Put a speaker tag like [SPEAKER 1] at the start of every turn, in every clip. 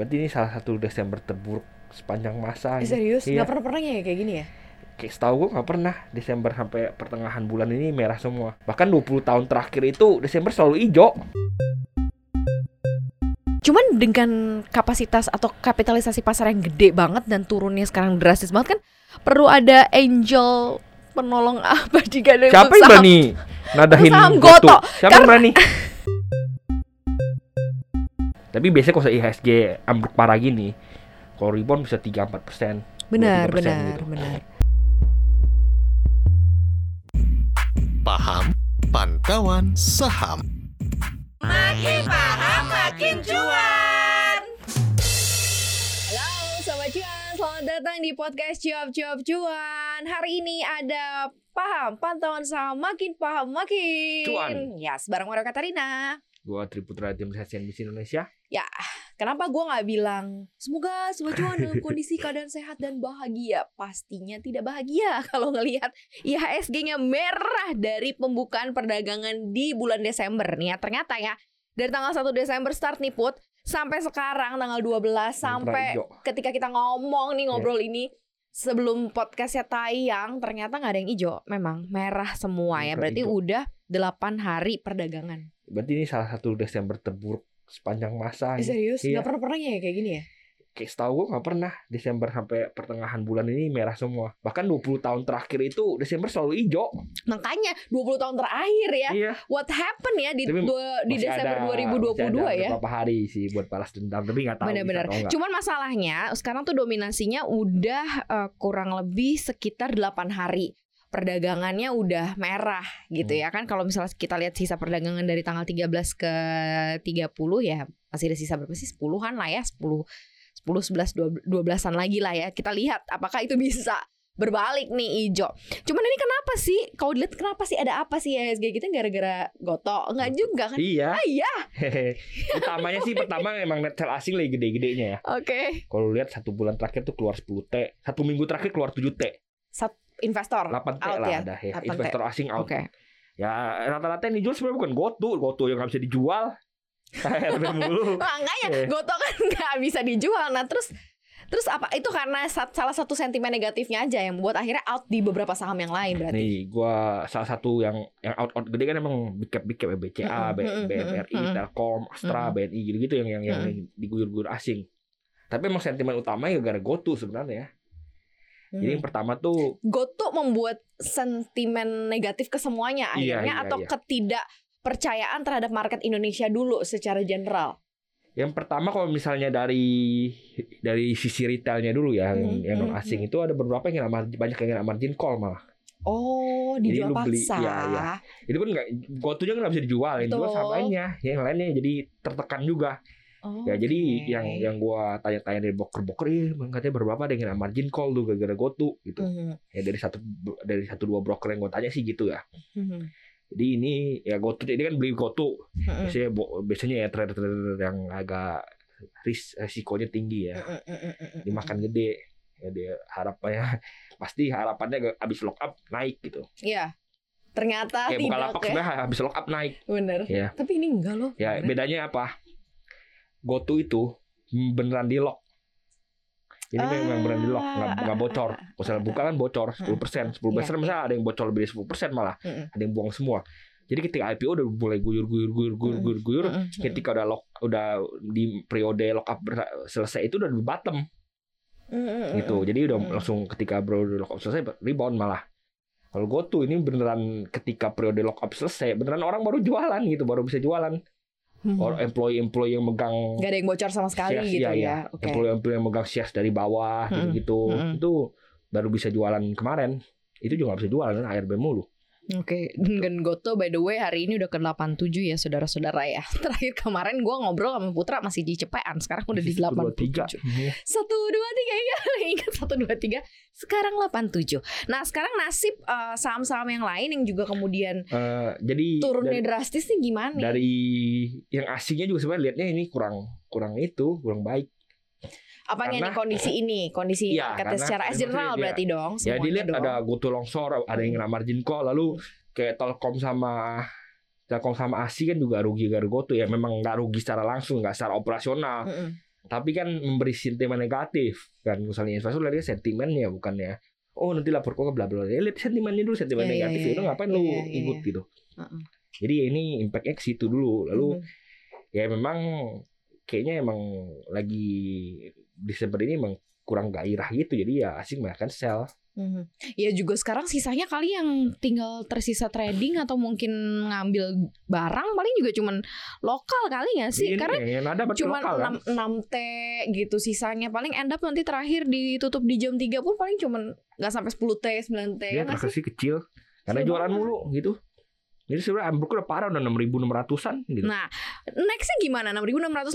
[SPEAKER 1] Berarti ini salah satu Desember terburuk sepanjang masa.
[SPEAKER 2] Eh, serius?
[SPEAKER 1] Iya.
[SPEAKER 2] Nggak pernah pernah ya kayak gini ya?
[SPEAKER 1] Kayak setahu gue nggak pernah Desember sampai pertengahan bulan ini merah semua. Bahkan 20 tahun terakhir itu Desember selalu hijau.
[SPEAKER 2] Cuman dengan kapasitas atau kapitalisasi pasar yang gede banget dan turunnya sekarang drastis banget kan perlu ada angel penolong abadi gak ada
[SPEAKER 1] Siapa yang berani nadahin
[SPEAKER 2] saham?
[SPEAKER 1] Goto. Siapa yang berani? Tapi biasanya kalau IHSG ambruk parah gini, kalau rebound bisa 3-4 persen.
[SPEAKER 2] Benar,
[SPEAKER 1] 2-3%
[SPEAKER 2] benar,
[SPEAKER 1] gitu.
[SPEAKER 2] benar.
[SPEAKER 3] Paham Pantauan Saham.
[SPEAKER 4] Makin paham makin cuan.
[SPEAKER 2] Halo Sobat Cuan, selamat datang di podcast Cuap Cuap Cuan Hari ini ada Paham, pantauan saham makin paham makin
[SPEAKER 1] Cuan.
[SPEAKER 2] Yes, bareng Mario Katarina
[SPEAKER 1] Gua Triputra tim CNBC Indonesia.
[SPEAKER 2] Ya, kenapa gua nggak bilang Semoga Sobat Cuan dalam kondisi keadaan sehat dan bahagia. Pastinya tidak bahagia kalau ngelihat IHSG-nya merah dari pembukaan perdagangan di bulan Desember. Nih ya Ternyata ya, dari tanggal 1 Desember start nih Put Sampai sekarang tanggal 12 sampai ketika kita ngomong
[SPEAKER 1] Iya.
[SPEAKER 2] nih ngobrol ini sebelum podcastnya tayang ternyata nggak ada yang hijau. Memang merah semua ya berarti udah 8 hari perdagangan.
[SPEAKER 1] Berarti ini salah satu Desember terburuk sepanjang masa.
[SPEAKER 2] Eh, serius
[SPEAKER 1] Iya.
[SPEAKER 2] nggak pernah pernah ya kayak gini ya
[SPEAKER 1] Kayak setahu gue nggak pernah Desember sampai pertengahan bulan ini merah semua. Bahkan 20 tahun terakhir itu Desember selalu hijau.
[SPEAKER 2] makanya 20 tahun terakhir ya
[SPEAKER 1] Iya.
[SPEAKER 2] what happened ya di
[SPEAKER 1] Tapi
[SPEAKER 2] dua, di Desember
[SPEAKER 1] ada-
[SPEAKER 2] 2022
[SPEAKER 1] masih ada
[SPEAKER 2] ya
[SPEAKER 1] Beberapa hari sih buat balas dendam, tapi nggak tahu. nggak.
[SPEAKER 2] Cuman masalahnya sekarang tuh dominasinya udah eh, kurang lebih sekitar 8 hari. Perdagangannya udah merah gitu
[SPEAKER 1] Hmm.
[SPEAKER 2] ya kan. Kalau misalnya kita lihat sisa perdagangan dari tanggal 13 ke 30 ya masih ada sisa berapa sih? 10-an lah ya, 10 10 11 12-an lagi lah ya. Kita lihat apakah itu bisa berbalik nih hijau. Cuman ini kenapa sih? Kalau dilihat kenapa sih ada apa sih IHSG kita gara-gara goto? Enggak juga kan?
[SPEAKER 1] Iya.
[SPEAKER 2] Ah, iya.
[SPEAKER 1] Utamanya sih pertama memang net sell asing lagi gede-gedenya ya.
[SPEAKER 2] Oke.
[SPEAKER 1] Kalau lu lihat satu bulan terakhir tuh keluar 10 T, satu minggu terakhir keluar 7 T,
[SPEAKER 2] Sat investor
[SPEAKER 1] 8 T
[SPEAKER 2] out
[SPEAKER 1] lah
[SPEAKER 2] ya.
[SPEAKER 1] ada ya.
[SPEAKER 2] 8T.
[SPEAKER 1] Investor asing out.
[SPEAKER 2] Oke.
[SPEAKER 1] Ya rata-rata yang dijual sebenarnya bukan GoTo, GoTo yang nggak bisa dijual. Mulu.
[SPEAKER 2] Makanya
[SPEAKER 1] Eh.
[SPEAKER 2] Goto kan nggak bisa dijual. Nah terus terus apa itu karena sa- salah satu sentimen negatifnya aja yang membuat akhirnya out di beberapa saham yang lain berarti.
[SPEAKER 1] Nih, gua salah satu yang yang out out gede kan emang big cap big cap ya, BCA, B- BMRI,
[SPEAKER 2] mm-mm.
[SPEAKER 1] Telkom, Astra. BNI gitu-gitu yang yang yang diguyur-guyur asing. Tapi emang sentimen utamanya gara-gara GoTo sebenarnya. Jadi yang
[SPEAKER 2] Hmm.
[SPEAKER 1] pertama tuh
[SPEAKER 2] Goto membuat sentimen negatif ke semuanya
[SPEAKER 1] Iya,
[SPEAKER 2] akhirnya
[SPEAKER 1] iya,
[SPEAKER 2] atau
[SPEAKER 1] iya.
[SPEAKER 2] ketidakpercayaan terhadap market Indonesia dulu secara general.
[SPEAKER 1] Yang pertama kalau misalnya dari dari sisi retailnya dulu ya
[SPEAKER 2] Hmm,
[SPEAKER 1] yang, yang
[SPEAKER 2] hmm,
[SPEAKER 1] non asing itu ada beberapa yang kena margin, banyak yang kena margin call malah.
[SPEAKER 2] Oh,
[SPEAKER 1] Jadi
[SPEAKER 2] dijual
[SPEAKER 1] lu beli,
[SPEAKER 2] paksa.
[SPEAKER 1] iya, iya. Itu kan nggak gotunya kan nggak bisa dijual, yang dijual sampahnya, yang lainnya jadi tertekan juga.
[SPEAKER 2] Oh,
[SPEAKER 1] Ya jadi
[SPEAKER 2] oke.
[SPEAKER 1] yang yang gua tanya-tanya dari broker-broker, ih katanya berapa kena margin call tuh gara-gara gotu gitu.
[SPEAKER 2] Mhm,
[SPEAKER 1] Ya dari satu dari satu dua broker yang gua tanya sih gitu ya.
[SPEAKER 2] mhm,
[SPEAKER 1] Jadi ini ya gotu ini kan beli gotu.
[SPEAKER 2] mhm,
[SPEAKER 1] Biasanya bo- biasanya ya trader-trader yang agak ris risikonya tinggi ya.
[SPEAKER 2] mhm, mhm,
[SPEAKER 1] dimakan gede ya dia harapannya pasti harapannya habis lock up naik gitu
[SPEAKER 2] Iya. Ternyata
[SPEAKER 1] kayak buka
[SPEAKER 2] tidak
[SPEAKER 1] lapak
[SPEAKER 2] ya.
[SPEAKER 1] sebenarnya habis lock up naik
[SPEAKER 2] Bener.
[SPEAKER 1] ya
[SPEAKER 2] Tapi ini enggak loh.
[SPEAKER 1] ya
[SPEAKER 2] Bener.
[SPEAKER 1] bedanya apa GoTo itu beneran di lock ini memang beneran di lock nggak nggak bocor misalnya buka kan bocor 10 persen 10 persen
[SPEAKER 2] Iya,
[SPEAKER 1] misalnya ada yang bocor lebih dari 10 persen malah
[SPEAKER 2] Mm-mm.
[SPEAKER 1] ada yang buang semua jadi ketika IPO udah mulai guyur guyur guyur guyur guyur guyur
[SPEAKER 2] Mm-mm.
[SPEAKER 1] ketika udah lock udah di periode lock up selesai itu udah di bottom
[SPEAKER 2] Mm-mm.
[SPEAKER 1] gitu. Jadi udah
[SPEAKER 2] Mm.
[SPEAKER 1] langsung ketika periode lock up selesai rebound malah. Kalau GoTo ini beneran ketika periode lock up selesai, beneran orang baru jualan gitu, baru bisa jualan.
[SPEAKER 2] Hmm.
[SPEAKER 1] Orang employee-employee yang megang
[SPEAKER 2] Nggak ada yang bocor sama sekali
[SPEAKER 1] shares,
[SPEAKER 2] gitu
[SPEAKER 1] iya,
[SPEAKER 2] ya.
[SPEAKER 1] iya.
[SPEAKER 2] Oke.
[SPEAKER 1] employee-employee yang megang shares dari bawah
[SPEAKER 2] Mm-mm.
[SPEAKER 1] gitu-gitu.
[SPEAKER 2] Mm-mm.
[SPEAKER 1] Itu baru bisa jualan kemarin. Itu juga nggak bisa jualan ARB mulu.
[SPEAKER 2] Oke, dan Goto by the way hari ini udah ke 87 ya saudara-saudara ya. Terakhir kemarin gua ngobrol sama Putra masih di cepean, sekarang udah di 87.
[SPEAKER 1] 123. Iya.
[SPEAKER 2] Satu dua tiga ya ingat satu dua tiga sekarang 87 nah sekarang nasib eh, saham-saham yang lain yang juga kemudian
[SPEAKER 1] Eh, jadi
[SPEAKER 2] turunnya
[SPEAKER 1] dari,
[SPEAKER 2] drastis nih gimana nih?
[SPEAKER 1] dari yang asingnya juga sebenarnya lihatnya ini kurang kurang itu, kurang baik.
[SPEAKER 2] Apanya nih
[SPEAKER 1] karena-
[SPEAKER 2] kondisi ini kondisi
[SPEAKER 1] Iya,
[SPEAKER 2] marketnya
[SPEAKER 1] karena
[SPEAKER 2] secara
[SPEAKER 1] emang
[SPEAKER 2] general
[SPEAKER 1] dia-
[SPEAKER 2] berarti dong
[SPEAKER 1] Ya dilihat
[SPEAKER 2] dong.
[SPEAKER 1] ada GoTo longsor, ada yang kena margin call, lalu kayak Telkom sama Telkom sama ASI kan juga rugi gara GoTo ya memang nggak rugi secara langsung, nggak secara operasional.
[SPEAKER 2] Mm-mm.
[SPEAKER 1] tapi kan memberi sentimen negatif kan misalnya investor lihat sentimennya bukannya oh nanti lapor kok bla bla ya lihat sentimennya dulu sentimen
[SPEAKER 2] Iya, iya,
[SPEAKER 1] negatif
[SPEAKER 2] iya,
[SPEAKER 1] itu ngapain lu
[SPEAKER 2] iya, iya,
[SPEAKER 1] ikut
[SPEAKER 2] iya.
[SPEAKER 1] gitu
[SPEAKER 2] Heeh.
[SPEAKER 1] jadi ya ini impactnya ke situ dulu lalu
[SPEAKER 2] Mhm.
[SPEAKER 1] ya memang kayaknya emang lagi Desember ini emang kurang gairah gitu jadi ya asing banyak kan sell
[SPEAKER 2] Mhm. Ya juga sekarang sisanya kali yang tinggal tersisa trading atau mungkin ngambil barang paling juga cuman lokal kali nggak sih?
[SPEAKER 1] Ini
[SPEAKER 2] Karena
[SPEAKER 1] yang ada berarti
[SPEAKER 2] cuman
[SPEAKER 1] lokal kan
[SPEAKER 2] 6, 6 T gitu sisanya paling end up nanti terakhir ditutup di jam 3 pun paling cuman nggak sampai 10 T 9 T
[SPEAKER 1] dia
[SPEAKER 2] ya nggak sih?
[SPEAKER 1] kecil karena
[SPEAKER 2] Kecil
[SPEAKER 1] jualan mulu gitu jadi sebenarnya ambruk udah parah udah 6.600an gitu
[SPEAKER 2] Nah, nextnya gimana? 6683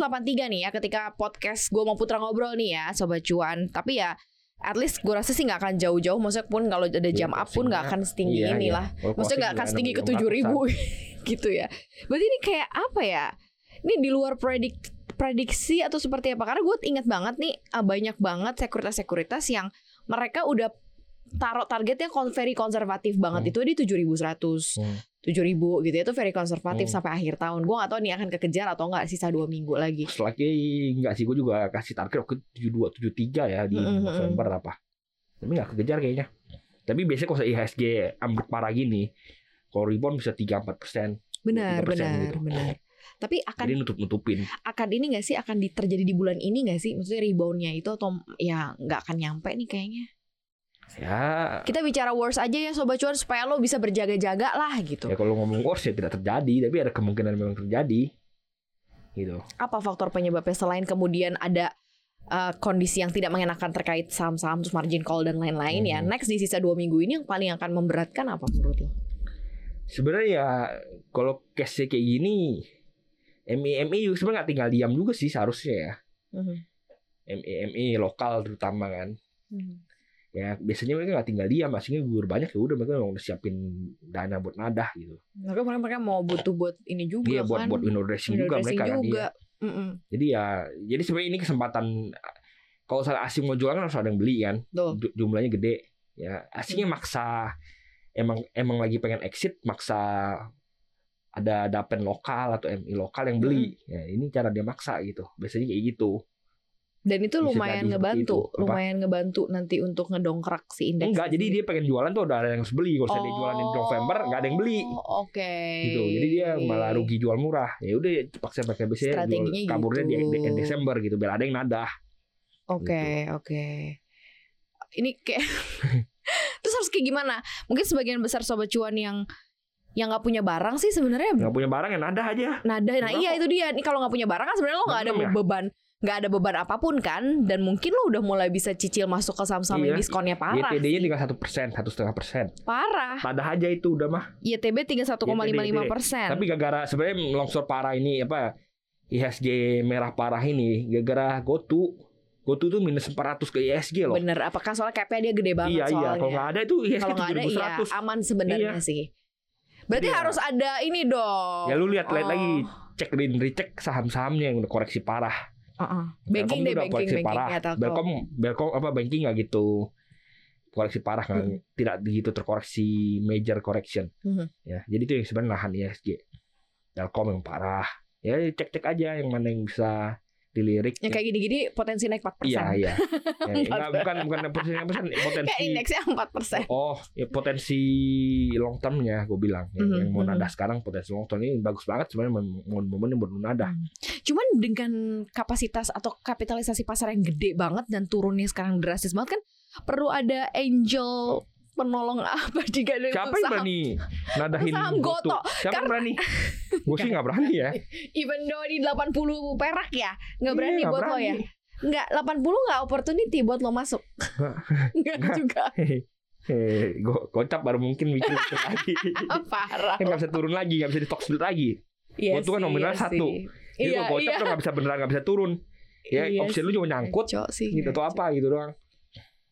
[SPEAKER 2] nih ya ketika podcast gue mau putra ngobrol nih ya Sobat Cuan. Tapi ya at least gue rasa sih nggak akan jauh-jauh. Maksudnya pun kalau ada jam
[SPEAKER 1] Iya,
[SPEAKER 2] up pun nggak akan setinggi
[SPEAKER 1] Iya,
[SPEAKER 2] ini
[SPEAKER 1] iya.
[SPEAKER 2] lah.
[SPEAKER 1] Kalau
[SPEAKER 2] Maksudnya nggak akan setinggi ke tujuh
[SPEAKER 1] 600-an.
[SPEAKER 2] ribu gitu ya. Berarti ini kayak apa ya? Ini di luar predik prediksi atau seperti apa? Karena gue ingat banget nih ah, banyak banget sekuritas-sekuritas yang mereka udah taruh targetnya very konservatif banget
[SPEAKER 1] Hmm.
[SPEAKER 2] itu di 7100
[SPEAKER 1] Hmm.
[SPEAKER 2] 7000 gitu ya itu very konservatif
[SPEAKER 1] Hmm.
[SPEAKER 2] sampai akhir tahun. Gue gak tahu nih akan kekejar atau enggak sisa dua minggu lagi.
[SPEAKER 1] Selagi enggak sih gue juga kasih target ke 72 73 ya di
[SPEAKER 2] Mm-mm,
[SPEAKER 1] November apa. Tapi enggak kekejar kayaknya. Tapi biasanya kalau IHSG ambruk parah gini, kalau rebound bisa 3 4 persen.
[SPEAKER 2] Benar,
[SPEAKER 1] 3%
[SPEAKER 2] benar,
[SPEAKER 1] gitu.
[SPEAKER 2] benar. Tapi akan
[SPEAKER 1] Jadi nutup nutupin.
[SPEAKER 2] akan ini gak sih akan di- terjadi di bulan ini gak sih? Maksudnya reboundnya itu atau ya nggak akan nyampe nih kayaknya.
[SPEAKER 1] Ya,
[SPEAKER 2] Kita bicara worst aja ya sobat cuan supaya lo bisa berjaga-jaga lah gitu.
[SPEAKER 1] ya kalau ngomong worse ya tidak terjadi, tapi ada kemungkinan memang terjadi. Gitu.
[SPEAKER 2] Apa faktor penyebabnya selain kemudian ada uh, kondisi yang tidak mengenakan terkait saham-saham terus margin call dan lain-lain ya.
[SPEAKER 1] Mhm.
[SPEAKER 2] Next di sisa dua minggu ini yang paling akan memberatkan apa menurut lo?
[SPEAKER 1] Sebenarnya ya kalau case kayak gini MI MI juga sebenarnya nggak tinggal diam juga sih seharusnya ya. MI MI lokal terutama kan.
[SPEAKER 2] Mhm.
[SPEAKER 1] Ya biasanya mereka nggak tinggal diam aslinya gugur banyak ya udah mereka udah siapin dana buat nadah gitu
[SPEAKER 2] Mereka mereka mereka mau butuh buat ini juga
[SPEAKER 1] iya buat
[SPEAKER 2] kan.
[SPEAKER 1] buat window dressing
[SPEAKER 2] Window
[SPEAKER 1] juga
[SPEAKER 2] dressing
[SPEAKER 1] mereka kan
[SPEAKER 2] juga.
[SPEAKER 1] iya.
[SPEAKER 2] Mm-mm.
[SPEAKER 1] jadi ya jadi sebenarnya ini kesempatan kalau salah asing mau jual kan harus ada yang beli kan. Ju- jumlahnya gede ya asingnya
[SPEAKER 2] Hmm.
[SPEAKER 1] maksa emang emang lagi pengen exit maksa ada dapen lokal atau MI lokal yang beli
[SPEAKER 2] Hmm.
[SPEAKER 1] ya ini cara dia maksa gitu biasanya kayak gitu
[SPEAKER 2] Dan itu lumayan ngebantu,
[SPEAKER 1] itu. Apa?
[SPEAKER 2] lumayan ngebantu nanti untuk ngedongkrak si indeks.
[SPEAKER 1] enggak jadi dia pengen jualan tuh udah ada yang harus beli kalau saya dia jualan di November nggak ada yang beli
[SPEAKER 2] Oh, Oke.
[SPEAKER 1] gitu jadi dia malah rugi jual murah ya udah paksa pakai biasanya
[SPEAKER 2] Strateginya
[SPEAKER 1] jual kaburnya di,
[SPEAKER 2] gitu.
[SPEAKER 1] di, di Desember gitu biar ada yang nadah
[SPEAKER 2] Oke,
[SPEAKER 1] Gitu.
[SPEAKER 2] oke. Ini kayak Terus harus kayak gimana? Mungkin sebagian besar sobat cuan yang yang nggak punya barang sih sebenarnya
[SPEAKER 1] nggak punya barang ya nadah aja
[SPEAKER 2] nada. Nah,
[SPEAKER 1] Kenapa?
[SPEAKER 2] iya itu dia. Nih kalau nggak punya barang kan sebenarnya lo nggak ada
[SPEAKER 1] ya?
[SPEAKER 2] beban nggak ada beban apa pun kan dan mungkin lo udah mulai bisa cicil masuk ke saham-saham yang
[SPEAKER 1] Iya.
[SPEAKER 2] diskonnya parah
[SPEAKER 1] YTD-nya tinggal satu persen satu setengah persen.
[SPEAKER 2] Parah.
[SPEAKER 1] Nadah aja itu udah mah.
[SPEAKER 2] YTB 31,55 persen.
[SPEAKER 1] Tapi gara-gara sebenarnya longsor parah ini apa IHSG merah parah ini gara-gara GoTo GoTo tuh minus 400 ke IHSG loh.
[SPEAKER 2] Bener apakah soalnya capnya dia gede banget
[SPEAKER 1] iya iya.
[SPEAKER 2] Soalnya?
[SPEAKER 1] kalau nggak ada itu IHSG
[SPEAKER 2] kalau nggak ada iya
[SPEAKER 1] 7100
[SPEAKER 2] aman sebenarnya sih. Berarti
[SPEAKER 1] Iya.
[SPEAKER 2] harus ada ini dong.
[SPEAKER 1] Ya lu lihat lihat
[SPEAKER 2] Oh.
[SPEAKER 1] lagi cek dan recheck saham-sahamnya yang udah koreksi parah
[SPEAKER 2] Heeh. banking deh banking banking
[SPEAKER 1] parah.
[SPEAKER 2] ya.
[SPEAKER 1] Belkom, Belkom apa banking nggak gitu koreksi parah kan,
[SPEAKER 2] Hmm.
[SPEAKER 1] tidak begitu terkoreksi major correction.
[SPEAKER 2] Mhm.
[SPEAKER 1] Ya, jadi itu yang sebenarnya nahan ISG. Telkom yang parah. Ya cek-cek aja yang mana yang bisa dilirik.
[SPEAKER 2] yang kayak gini-gini potensi naik 4%
[SPEAKER 1] Iya, iya. Ya, bukan bukan potensi potensi,
[SPEAKER 2] kayak
[SPEAKER 1] potensi
[SPEAKER 2] indeksnya 4%
[SPEAKER 1] Oh, ya potensi long termnya gue bilang. Yang,
[SPEAKER 2] Mhm,
[SPEAKER 1] yang mau
[SPEAKER 2] mhm.
[SPEAKER 1] nadah sekarang potensi long term ini bagus banget sebenarnya momen-momen buat nadah.
[SPEAKER 2] Cuman dengan kapasitas atau kapitalisasi pasar yang gede banget dan turunnya sekarang drastis banget kan perlu ada angel penolong apa jika ada
[SPEAKER 1] Siapa yang
[SPEAKER 2] saham
[SPEAKER 1] berani nadahin
[SPEAKER 2] saham
[SPEAKER 1] GoTo? Siapa yang berani? Gue sih nggak berani ya.
[SPEAKER 2] even though di 80 perak ya nggak berani
[SPEAKER 1] Iya,
[SPEAKER 2] buat lo
[SPEAKER 1] berani.
[SPEAKER 2] ya nggak 80 nggak opportunity buat lo masuk nggak juga
[SPEAKER 1] Hehehe, go gocap baru mungkin mikir itu lagi.
[SPEAKER 2] parah
[SPEAKER 1] Kan nggak bisa turun lagi, nggak bisa di split lagi.
[SPEAKER 2] Iya
[SPEAKER 1] Gua tuh kan nominal
[SPEAKER 2] iya
[SPEAKER 1] satu. Jadi
[SPEAKER 2] iya,
[SPEAKER 1] kalau gocap
[SPEAKER 2] iya.
[SPEAKER 1] tuh nggak bisa beneran nggak bisa turun. Ya
[SPEAKER 2] Iya
[SPEAKER 1] opsi lu cuma nyangkut
[SPEAKER 2] sih
[SPEAKER 1] gitu atau apa gitu doang.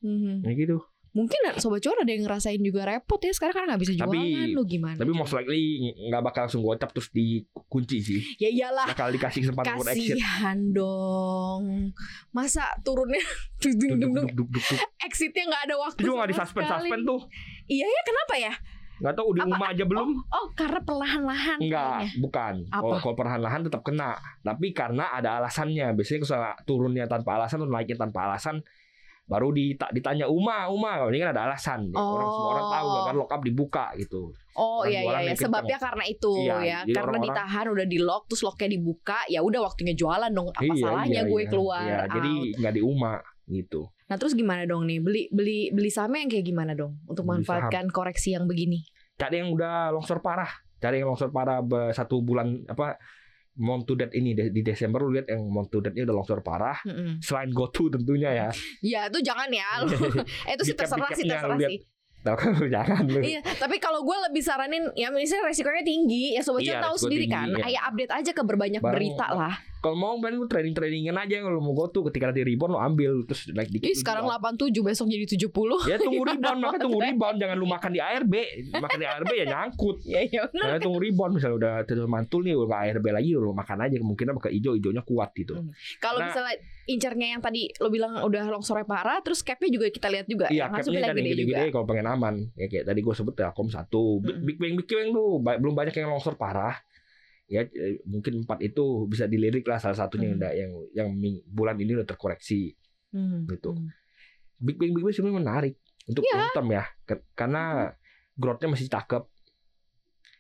[SPEAKER 2] Mhm.
[SPEAKER 1] Ya gitu.
[SPEAKER 2] Mungkin sobat cuan ada yang ngerasain juga repot ya sekarang kan nggak bisa jualan
[SPEAKER 1] Tapi-
[SPEAKER 2] lu gimana?
[SPEAKER 1] Tapi most likely nggak bakal langsung gocap terus dikunci sih.
[SPEAKER 2] ya iyalah
[SPEAKER 1] Bakal dikasih kesempatan buat exit.
[SPEAKER 2] kasihan dong. Masa turunnya dung dung dung dung. exitnya nggak ada waktu.
[SPEAKER 1] Itu juga nggak di suspend suspend tuh.
[SPEAKER 2] Iya ya kenapa ya?
[SPEAKER 1] nggak tahu di
[SPEAKER 2] Apa?
[SPEAKER 1] UMA aja belum
[SPEAKER 2] Oh, karena perlahan-lahan
[SPEAKER 1] Enggak,
[SPEAKER 2] kayaknya.
[SPEAKER 1] bukan.
[SPEAKER 2] Apa?
[SPEAKER 1] Kalau perlahan-lahan tetap kena. Tapi karena ada alasannya. Biasanya kalau turunnya tanpa alasan atau naiknya tanpa alasan, baru dita- ditanya Uma, Uma. Ini kan ada alasan. Orang semua orang tahu
[SPEAKER 2] Oh.
[SPEAKER 1] kan lock up dibuka gitu.
[SPEAKER 2] Oh
[SPEAKER 1] Orang
[SPEAKER 2] iya iya, iya. sebabnya karena itu
[SPEAKER 1] Iya,
[SPEAKER 2] ya. Karena
[SPEAKER 1] orang-orang-
[SPEAKER 2] ditahan udah di lock terus locknya dibuka, ya udah waktunya jualan dong. Apa
[SPEAKER 1] Iya,
[SPEAKER 2] salahnya
[SPEAKER 1] iya,
[SPEAKER 2] gue
[SPEAKER 1] iya.
[SPEAKER 2] keluar?
[SPEAKER 1] Iya, jadi nggak di Uma gitu.
[SPEAKER 2] Nah, terus gimana dong nih? Beli beli beli saham yang kayak gimana dong untuk
[SPEAKER 1] Beli
[SPEAKER 2] memanfaatkan koreksi yang begini?
[SPEAKER 1] Cari yang udah longsor parah. Cari yang longsor parah satu bulan apa month to date ini di Desember lu lihat yang month to date-nya udah longsor parah.
[SPEAKER 2] Mm-mm.
[SPEAKER 1] Selain GoTo tentunya ya.
[SPEAKER 2] Ya itu jangan ya lu. eh, itu sih terserah sih terserah sih.
[SPEAKER 1] Tahu kan lu jangan lu.
[SPEAKER 2] Iya, tapi kalau gue lebih saranin ya misalnya resikonya tinggi, ya sobat
[SPEAKER 1] Iya,
[SPEAKER 2] tahu sendiri
[SPEAKER 1] tinggi,
[SPEAKER 2] kan.
[SPEAKER 1] iya.
[SPEAKER 2] Kayak update aja ke berbanyak
[SPEAKER 1] Barang-
[SPEAKER 2] berita lah.
[SPEAKER 1] Kalau mau main lu trading tradingan aja kalau mau GoTo ketika nanti rebound lu ambil terus naik dikit.
[SPEAKER 2] Ih, sekarang
[SPEAKER 1] jual.
[SPEAKER 2] 87 besok jadi 70.
[SPEAKER 1] Ya tunggu rebound, makanya tunggu rebound jangan lu makan di ARB. Makan di ARB ya nyangkut.
[SPEAKER 2] Ya ya benar.
[SPEAKER 1] Nah, tunggu rebound misalnya udah terus mantul nih udah ARB lagi lu makan aja kemungkinan bakal hijau hijaunya kuat gitu.
[SPEAKER 2] Kalau
[SPEAKER 1] Nah-
[SPEAKER 2] misalnya incernya yang tadi lo bilang udah longsornya parah, terus capnya juga kita lihat juga.
[SPEAKER 1] Iya, capnya kan yang
[SPEAKER 2] gede juga.
[SPEAKER 1] gede-gede kalau pengen aman. Ya kayak tadi gue sebut Telkom satu, Big,
[SPEAKER 2] Mm-mm.
[SPEAKER 1] Big Bang Big Bang tuh belum banyak yang longsor parah. Ya eh, mungkin empat itu bisa dilirik lah salah satunya yang
[SPEAKER 2] Hmm.
[SPEAKER 1] yang yang ming- bulan ini udah terkoreksi.
[SPEAKER 2] Hmm,
[SPEAKER 1] Gitu.
[SPEAKER 2] hmm.
[SPEAKER 1] Big Bang Big Bang sebenarnya menarik untuk
[SPEAKER 2] Iya.
[SPEAKER 1] long term ya, karena growth-nya masih cakep,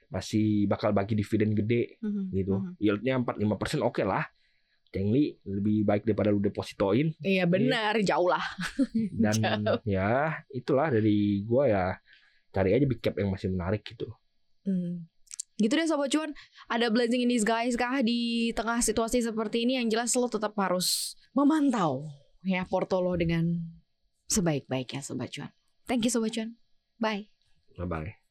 [SPEAKER 1] masih bakal bagi dividen gede
[SPEAKER 2] Hmm,
[SPEAKER 1] gitu.
[SPEAKER 2] hmm.
[SPEAKER 1] Yieldnya 4-5% oke lah. Cengli lebih baik daripada lu depositoin
[SPEAKER 2] Iya benar, jauh lah.
[SPEAKER 1] dan
[SPEAKER 2] Jauh.
[SPEAKER 1] ya itulah dari gua ya cari aja big cap yang masih menarik gitu.
[SPEAKER 2] Hmm. Gitu deh Sobat Cuan. Ada blessing in disguise kah Di tengah situasi seperti ini? Yang jelas lo tetap harus Memantau Ya porto lo dengan Sebaik-baiknya Sobat Cuan. Thank you Sobat Cuan. Bye.
[SPEAKER 1] Bye bye.